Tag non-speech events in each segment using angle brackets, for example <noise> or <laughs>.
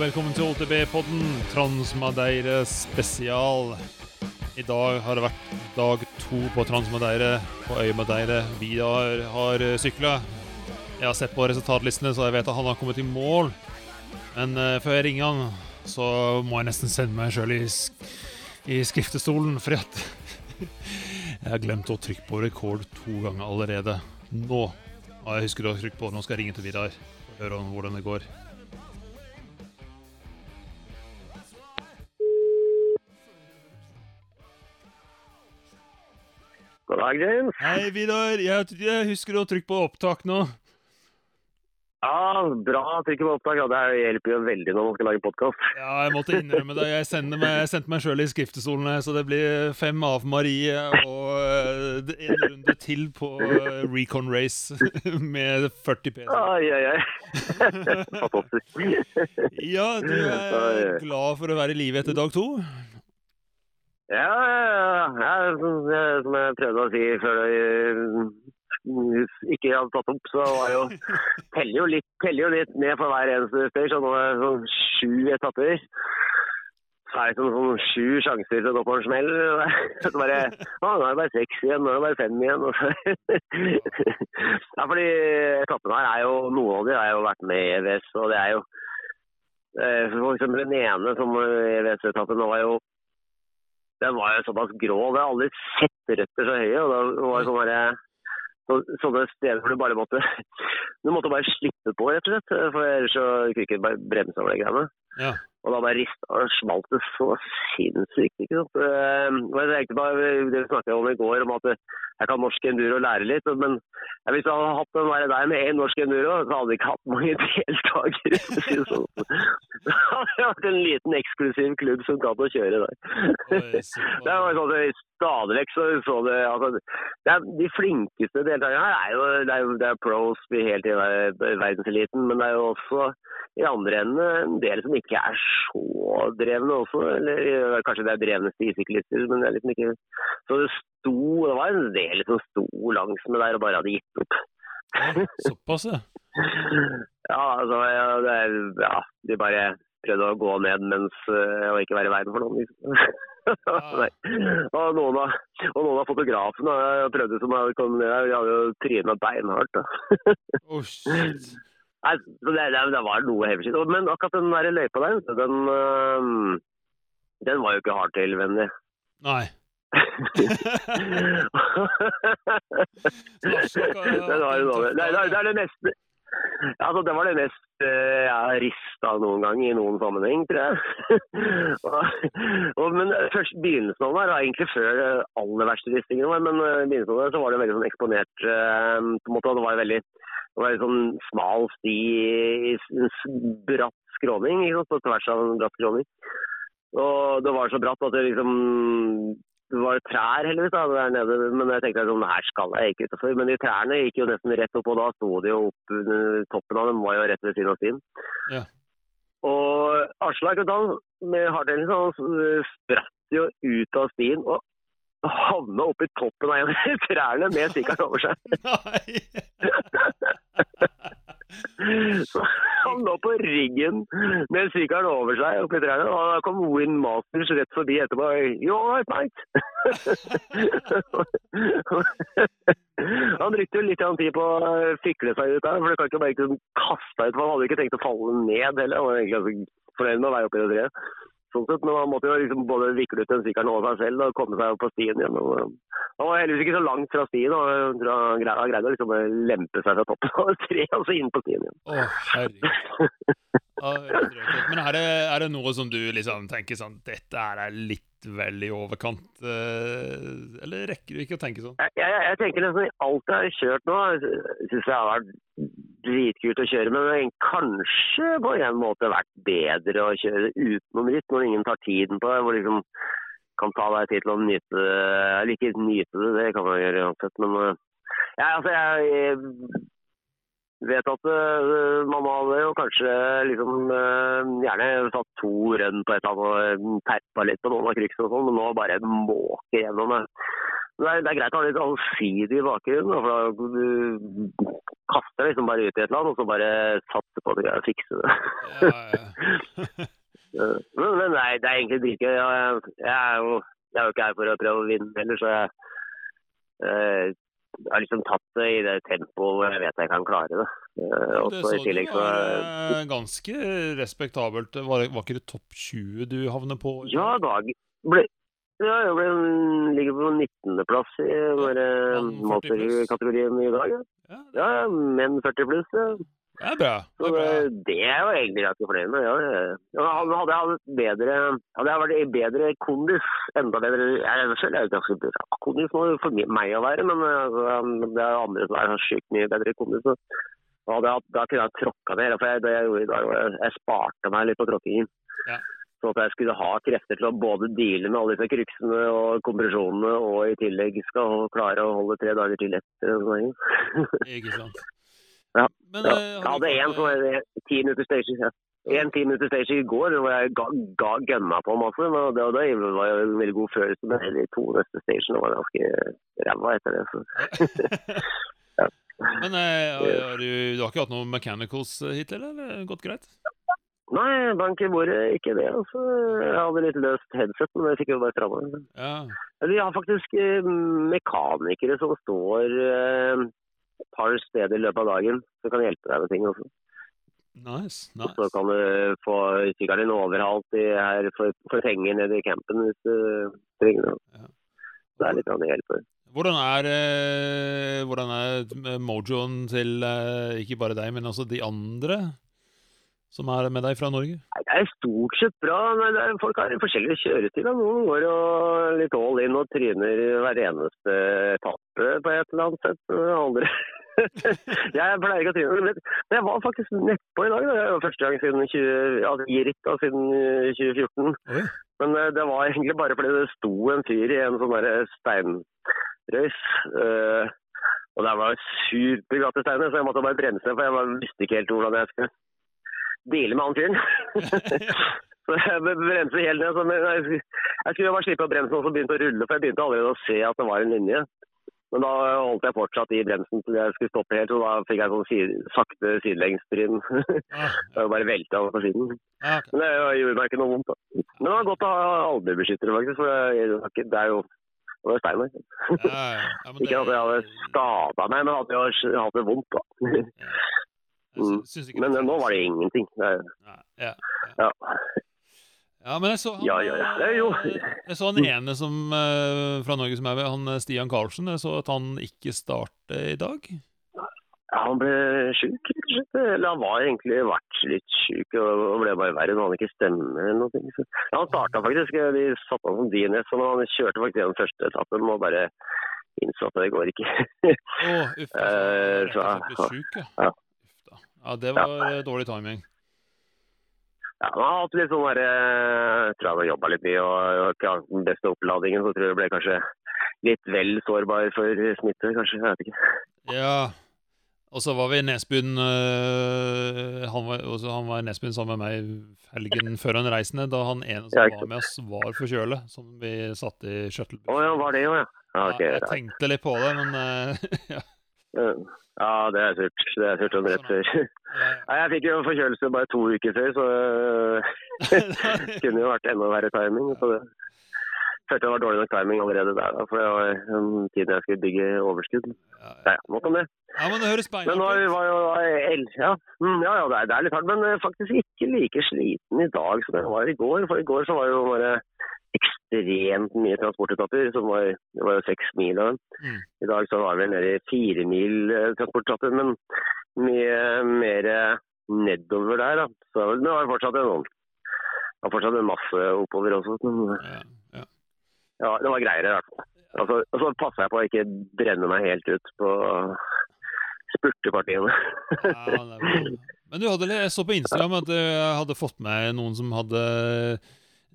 velkommen til OTB-podden Transmadeire spesial. I dag har det vært dag to på Transmadeire på Øymadeire. Vidar har sykla. Jeg har sett på resultatlistene, så jeg vet at han har kommet i mål. Men uh, før jeg ringer han, så må jeg nesten sende meg sjøl i, i skriftestolen, fordi at <laughs> jeg har glemt å trykke på rekord to ganger allerede. Nå har jeg husket å trykke på. Nå skal jeg ringe til Vidar og høre om hvordan det går. God dag, James. Hei, Vidar. Jeg, jeg husker å trykke på opptak nå. Ja, bra. Trykker på opptak. Ja, det hjelper jo veldig når man skal lage podkast. Ja, jeg måtte innrømme det. Jeg meg, jeg sendte meg sjøl i skriftestolen, så det blir fem av Marie og uh, en runde til på uh, Recon Race <laughs> med 40 PC. Ai, ai, ai. <laughs> Fantastisk. ja, du er glad for å være i live etter dag to? Ja, ja, ja. Som jeg prøvde å si før det ikke hadde tatt opp, så var jo <laughs> teller jo litt, teller jo litt ned for hver eneste stage. Så nå er det sånn sju etapper. Så er det sånn, sånn sju sjanser til å gå på en smell. <laughs> Så bare, å, nå er det bare seks igjen, nå er det bare fem igjen. <laughs> ja, fordi etappene her er jo Noen av de har jo vært med i EVS, og det er jo For eksempel den ene som EVS-etappen var jo den var jo såpass grå. Jeg har aldri sett røtter så høye. og det var det så, sånne steder hvor du bare måtte du måtte bare slippe på, rett og slett. For ellers så kunne ikke bare bremse over de greiene. Ja. Og da bare rista og smalt det så sinnssykt. ikke sant? Jeg tenkte på det vi snakket om i går, om at jeg kan norsk enduro lære litt. Men hvis jeg hadde hatt den der med én norsk enduro, så hadde jeg ikke hatt mange <laughs> deltakere. Det har vært en liten eksklusiv klubb som gadd å kjøre der. <laughs> det var sånn at Stadig vekk så, så det, altså, det er, De flinkeste deltakerne her er jo, det er, det er pros helt i verdenseliten, men det er jo også i andre enden en del som ikke er så drevne også. Eller kanskje det er drevne stisyklister, men det er liksom ikke Så det sto Det var en del som sto langs med der og bare hadde gitt opp. Ja, såpass, ja. <laughs> ja, altså ja, det ja, de bare prøvde å gå ned mens og ikke være i veien for noen. liksom. Ja. <laughs> og, noen av, og noen av fotografene prøvde som hadde kommet ned, de hadde jo tryna beinhardt. da. oh, <laughs> shit. Nei, det, det, det, var noe heavy. Men akkurat den der løypa der, den, øh, den var jo ikke hardtail-vennlig. <laughs> Nei. det, var jo noe. Det, det, er det meste Altså, det var det mest uh, jeg har rista noen gang i noen sammenheng, tror jeg. <laughs> og, og, men først begynnelsen av det var egentlig før aller verste ristingen var, men uh, begynnelsen av det så var det veldig sånn eksponert uh, på en måte, Det var veldig det var en sånn smal sti en bratt skråning, på tvers av en bratt skråning. Og det var så bratt at det liksom det var trær heldigvis da, der nede, men jeg tenkte sånn, her skal jeg ikke utenfor. Men de trærne gikk jo nesten rett opp, og da sto de jo opp toppen av dem, var jo rett ved siden av stien. Ja. Og Aslak med hardtailen så spratt jo ut av stien og havna oppi toppen av en av <laughs> trærne med stikkeren over seg. Nei! <laughs> <laughs> Så han lå på ryggen med sykkelen over seg oppi trærne, og da kom Win Masters rett forbi etterpå. You all right, <laughs> han brukte jo litt tid på å fikle seg ut der, for det kan ikke bare ikke kaste ut, for han hadde ikke tenkt å falle ned heller. Han var egentlig fornøyd med å være oppi det treet. Sånn sett, men han måtte jo liksom både vikle ut den sykkelen over seg selv og komme seg opp på stien igjen. Og, han var heldigvis ikke så langt fra stien, og han greide å liksom lempe seg fra toppen av <laughs> treet og så inn på stien igjen. Å, herregud. Men er det, er det, noe som du liksom tenker sånn Dette er litt vel i overkant? Eller rekker du ikke å tenke sånn? Jeg, jeg, jeg tenker nesten i alt jeg har kjørt nå, syns jeg har vært dritkult å kjøre. Men kanskje på en måte vært bedre å kjøre utenom ritt, når ingen tar tiden på det. hvor liksom kan ta deg tid til å nyte det. Eller ikke nyte det, det kan man gjøre uansett. Men ja, altså, jeg vet at uh, man hadde jo kanskje liksom uh, gjerne satt to rønn på et eller annet og terpa litt på noen av kryksene og sånn, men nå bare måke gjennom det. Det er, det er greit å ha litt allsidig bakgrunn, for da kaster liksom bare ut i et eller annet, og så bare satser på at du greier å fikse det. Ja, <laughs> ja. men, men nei, det er egentlig dritgøy. Jeg, jeg, er jo, jeg er jo ikke her for å prøve å vinne heller, så jeg, eh, jeg har liksom tatt det i det tempoet hvor jeg vet jeg kan klare det. Også Det så i du tillegg var eh, ganske respektabelt. Var, var ikke det topp 20 du havner på? Ja? Dag ble, ja, jeg ble, ligger på 19.-plass i våre mann 40 i dag. Ja, Ja, ja ja, menn 40 pluss. Ja. det er bra. Det er bra. det, det er jo egentlig ganske fornøyd med. Ja, ja. Ja, hadde jeg hatt bedre Hadde jeg vært i bedre kondis, enda bedre Jeg selv er jo ganske bra kondis nå for meg å være, men altså, det er andre som er sjukt mye bedre kondis. Så da jeg, da kunne jeg tråkka ned. For jeg, det jeg gjorde i dag, jeg, jeg sparte meg litt på tråkkingen. Ja. Så at jeg skulle ha krefter til å både deale med alle disse kryksene og kompresjonene, og i tillegg skal klare å holde tre dager til etter. og sånn. <laughs> Ikke sant. Ja, Men, Ja. eh, Jeg hadde én eh, ti minutter stage. Ja. En ti minutter stage i går hvor jeg ga, ga gønna på masse. Men det, det var jo en veldig god følelse. Men de to neste stagene var ganske ræva etter det. Så. <laughs> <laughs> Men eh, har, har du, du har ikke hatt noen mechanicals eh, hittil, eller? Gått greit? Nei, bank i bordet, ikke det. Altså. Jeg hadde litt løst headset, men det fikk jo bare stramma. Ja. Vi har faktisk eh, mekanikere som står eh, et par steder i løpet av dagen som kan hjelpe deg med ting. Også. Nice. Og så kan du få sykkelen din overhalt i, her for, for penger nede i campen hvis du trenger det. Ja. Det er litt av det hjelper. Hvordan er, eh, hvordan er mojoen til ikke bare deg, men også de andre som er med deg fra Norge? Nei, Det er stort sett bra. men det er, folk har forskjellige kjøretider. Noen går jo litt all in og tryner hver eneste etappe på et eller annet sett. Andre <laughs> Jeg pleier ikke å tryne. Men jeg var faktisk nedpå i dag. Da. Det var første gang siden 20, altså, i ritt siden eh, 2014. Oi. Men eh, det var egentlig bare fordi det sto en fyr i en sånn steinrøys. Uh, og det var superglatte steiner, så jeg måtte bare bremse, for jeg visste ikke helt hvordan jeg skulle deale med han fyren. <laughs> så jeg bremset helt ned. Men jeg, skulle- jeg skulle bare slippe å bremse og så begynte å rulle, for jeg begynte allerede å se at det var en linje. Men da holdt jeg fortsatt i bremsen til jeg skulle stoppe helt, og da fikk jeg sånn side, sakte sidelengsbryn. <laughs> Ah, Jeg bare velta over på siden. ja, okay. Men det gjorde meg ikke noe vondt. da. Men det var godt å ha albuebeskyttere, faktisk. For det er det er jo det var stein der. Ja, ja, ja, Ikke at jeg hadde skada meg, men at jeg hadde hatt det vondt. da. Jeg ikke Men nå var det ingenting. Er- Ja, ja, Ja. ja, men jeg så han, Ja, ja, ja. Jo- eh, Jeg så han ene som, eh, fra Norge som er med, han eh, Stian Karlsen. Jeg så at han ikke starter i dag. Ja, han ble sjuk. Eller han var egentlig vært litt sjuk og ble bare verre. når Han ikke stemmer eller noe. Ja, han starta faktisk. De satte han som DNS, og han kjørte faktisk gjennom første etappen og bare innså at det går ikke. Å, uff. <laughs> Så slett ble sjuk, ja. Ja. Det var ja. dårlig timing. Ja, han har hatt litt sånn der, jeg tror jeg har jobba litt mye og, ikke hatt den beste oppladningen. Så tror jeg det ble kanskje litt vel sårbar for smitte, kanskje. Jeg vet ikke. Ja. Og så var vi i Nesbyen øh, han, var, han var i Nesbyen sammen med meg helgen før den reisende, da han ene som var med oss, var forkjølet, som vi satt i shuttlebussen. Oh, ja, var det jo, ja. Ja, ok, ja, jeg tenkte litt på det, men <laughs> ja. Ja, det er surt. Det er surt å rett før. Nei, jeg fikk jo forkjølelse bare to uker før, så det <laughs> <laughs> kunne jo vært enda verre timing. Så det følte det var dårlig nok timing allerede der, da, for det var den tiden jeg skulle bygge overskudd. ja, Ja, nok om det. ja, men det høres Men nå var jo el, ja, mm, ja, ja det, er, er litt hardt, men eh, faktisk ikke like sliten i dag som jeg var i går. For i går så var jo bare ekstremt mye transportetapper, som var, det var jo seks mil av dem. Mm. I dag så var vi nede i fire mil eh, transportetapper, men mye mer eh, nedover der, da. Så det var fortsatt en det var fortsatt en masse oppover også. Men Ja, ja. ja, det var greiere i hvert fall. Altså, og så passa jeg på å ikke brenne meg helt ut på spurtepartiene. Ja. Men du hadde, jeg så på Instagram at du hadde fått med noen som hadde eh,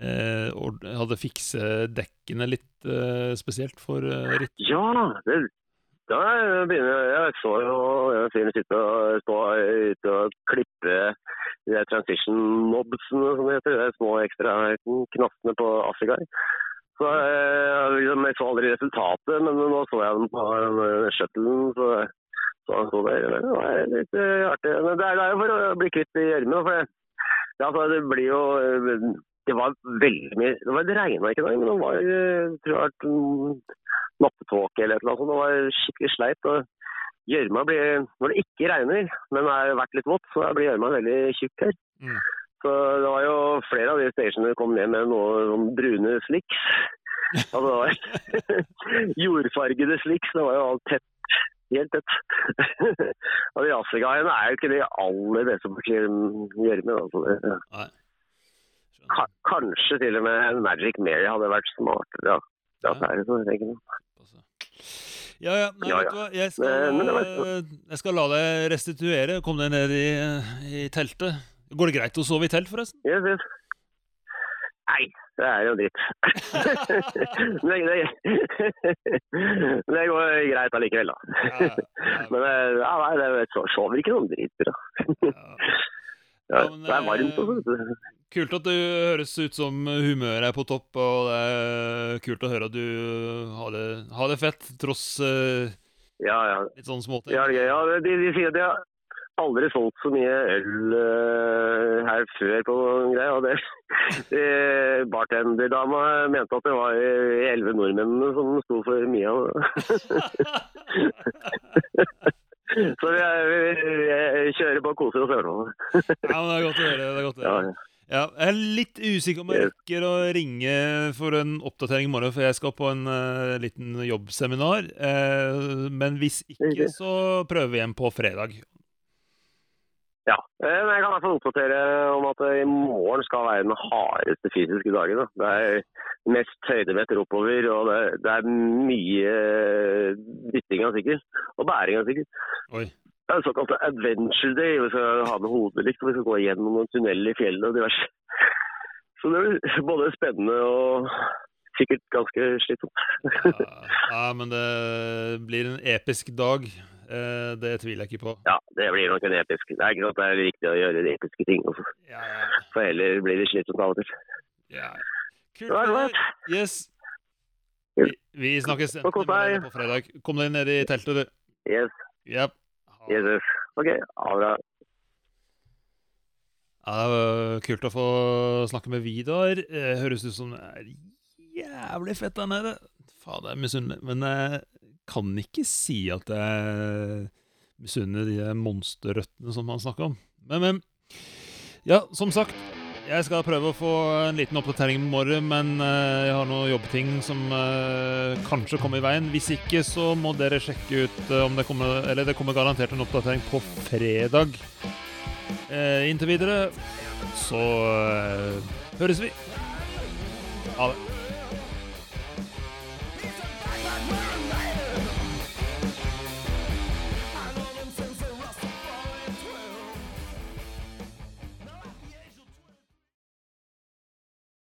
hadde fikse dekkene litt eh, spesielt for eh, ritt. Ja, det, da begynner jeg så jo en fyr sitte og stå ute og klippe de transition mobsene som det heter, de små ekstra knastene på Afrikai. Så jeg, liksom, Jeg så aldri resultatet, men nå så jeg den på eh, shuttlen. Så, så han sto der. Det var litt eh, artig. Men det er, det jo for å bli kvitt gjørmen. Ja, altså, det blir jo eh, Det var veldig mye Det, var, det regna ikke engang, men det var eh, tror jeg, nappetåke eller noe sånt. Det var skikkelig sleit. og Gjørma blir Når det ikke regner, men det har vært litt vått, så blir gjørma veldig tjukk her. Mm. Så det var jo flere av de stationene kom ned med noe sånn brune slicks. Altså, det var <laughs> jordfargede slicks. Det var jo alt tett. Helt tett. <laughs> og de Asegaiene er jo ikke de aller beste på gjørme. Altså. Nei. Ka kanskje til og med Magic Mary hadde vært smartere. Ja. Ja, det jeg. Ja, ja. Nei, Ja, vet ja. Jeg skal, Eh, men jeg skal la deg restituere. Kom deg ned i, i teltet. Går det greit å sove i telt, forresten? Yes, yes. Nei, det er jo dritt. <laughs> Det, det, det går greit allikevel, da. Men eh, ja, nei, det sover ikke noen dritbra. ja. Ja, men, det er varmt og eh. Kult at du høres ut som humøret er på topp, og det er kult å høre at du har det, har det fett, tross uh, Ja, ja. litt sånne småting. Ja, det ja de, de sier at de har aldri solgt så mye øl uh, her før på noen greier. Og det, <laughs> det, bartenderdama mente at det var elleve nordmennene som sto for mye av det. <laughs> <laughs> Så vi, vi, vi kjører på og koser oss fall. Ja, men det er godt å høre. det er godt å høre. Ja, jeg er litt usikker om jeg rekker å ringe for en oppdatering i morgen, for jeg skal på en uh, liten jobbseminar. Uh, men hvis ikke, så prøver vi igjen på fredag. Ja, eh, men jeg kan i hvert fall oppdatere om at eh, i morgen skal være den hardeste fysiske dagen. Da. Det er mest høydemeter oppover, og det, det er mye dytting av sykkel. Og bæring av sykkel. Oi. Det er en såkalt adventure day. Vi skal ha med hodelykt, og vi skal gå gjennom noen tunneler i fjellet og diverse. Så det blir både spennende og sikkert ganske slitsomt. Ja, ja, men det blir en episk dag. Eh, det tviler jeg ikke på. Ja, det blir nok en episk. Det er ikke sant det er viktig å gjøre de episke ting også. Ja, ja, For heller blir det slitsomt av og til. ja. Kult. Det Yes. Vi, vi snakkes på fredag. Kom deg ned i teltet, du. Yes, Yep. Yes. OK, ha det bra. Ja, det var kult å få snakke med Vidar. Eh, Høres ut som det er jævlig fett der nede. Faen, det er misunnelig. Men jeg kan ikke si at jeg misunner de monsterrøttene som han snakker om. Men, men. Ja, som sagt. Jeg skal prøve å få en liten oppdatering i morgen, men eh, jeg har noen jobbting som eh, kanskje kommer i veien. Hvis ikke, så må dere sjekke ut eh, om det kommer Eller det kommer garantert en oppdatering på fredag. Inntil videre så høres vi. Ha det.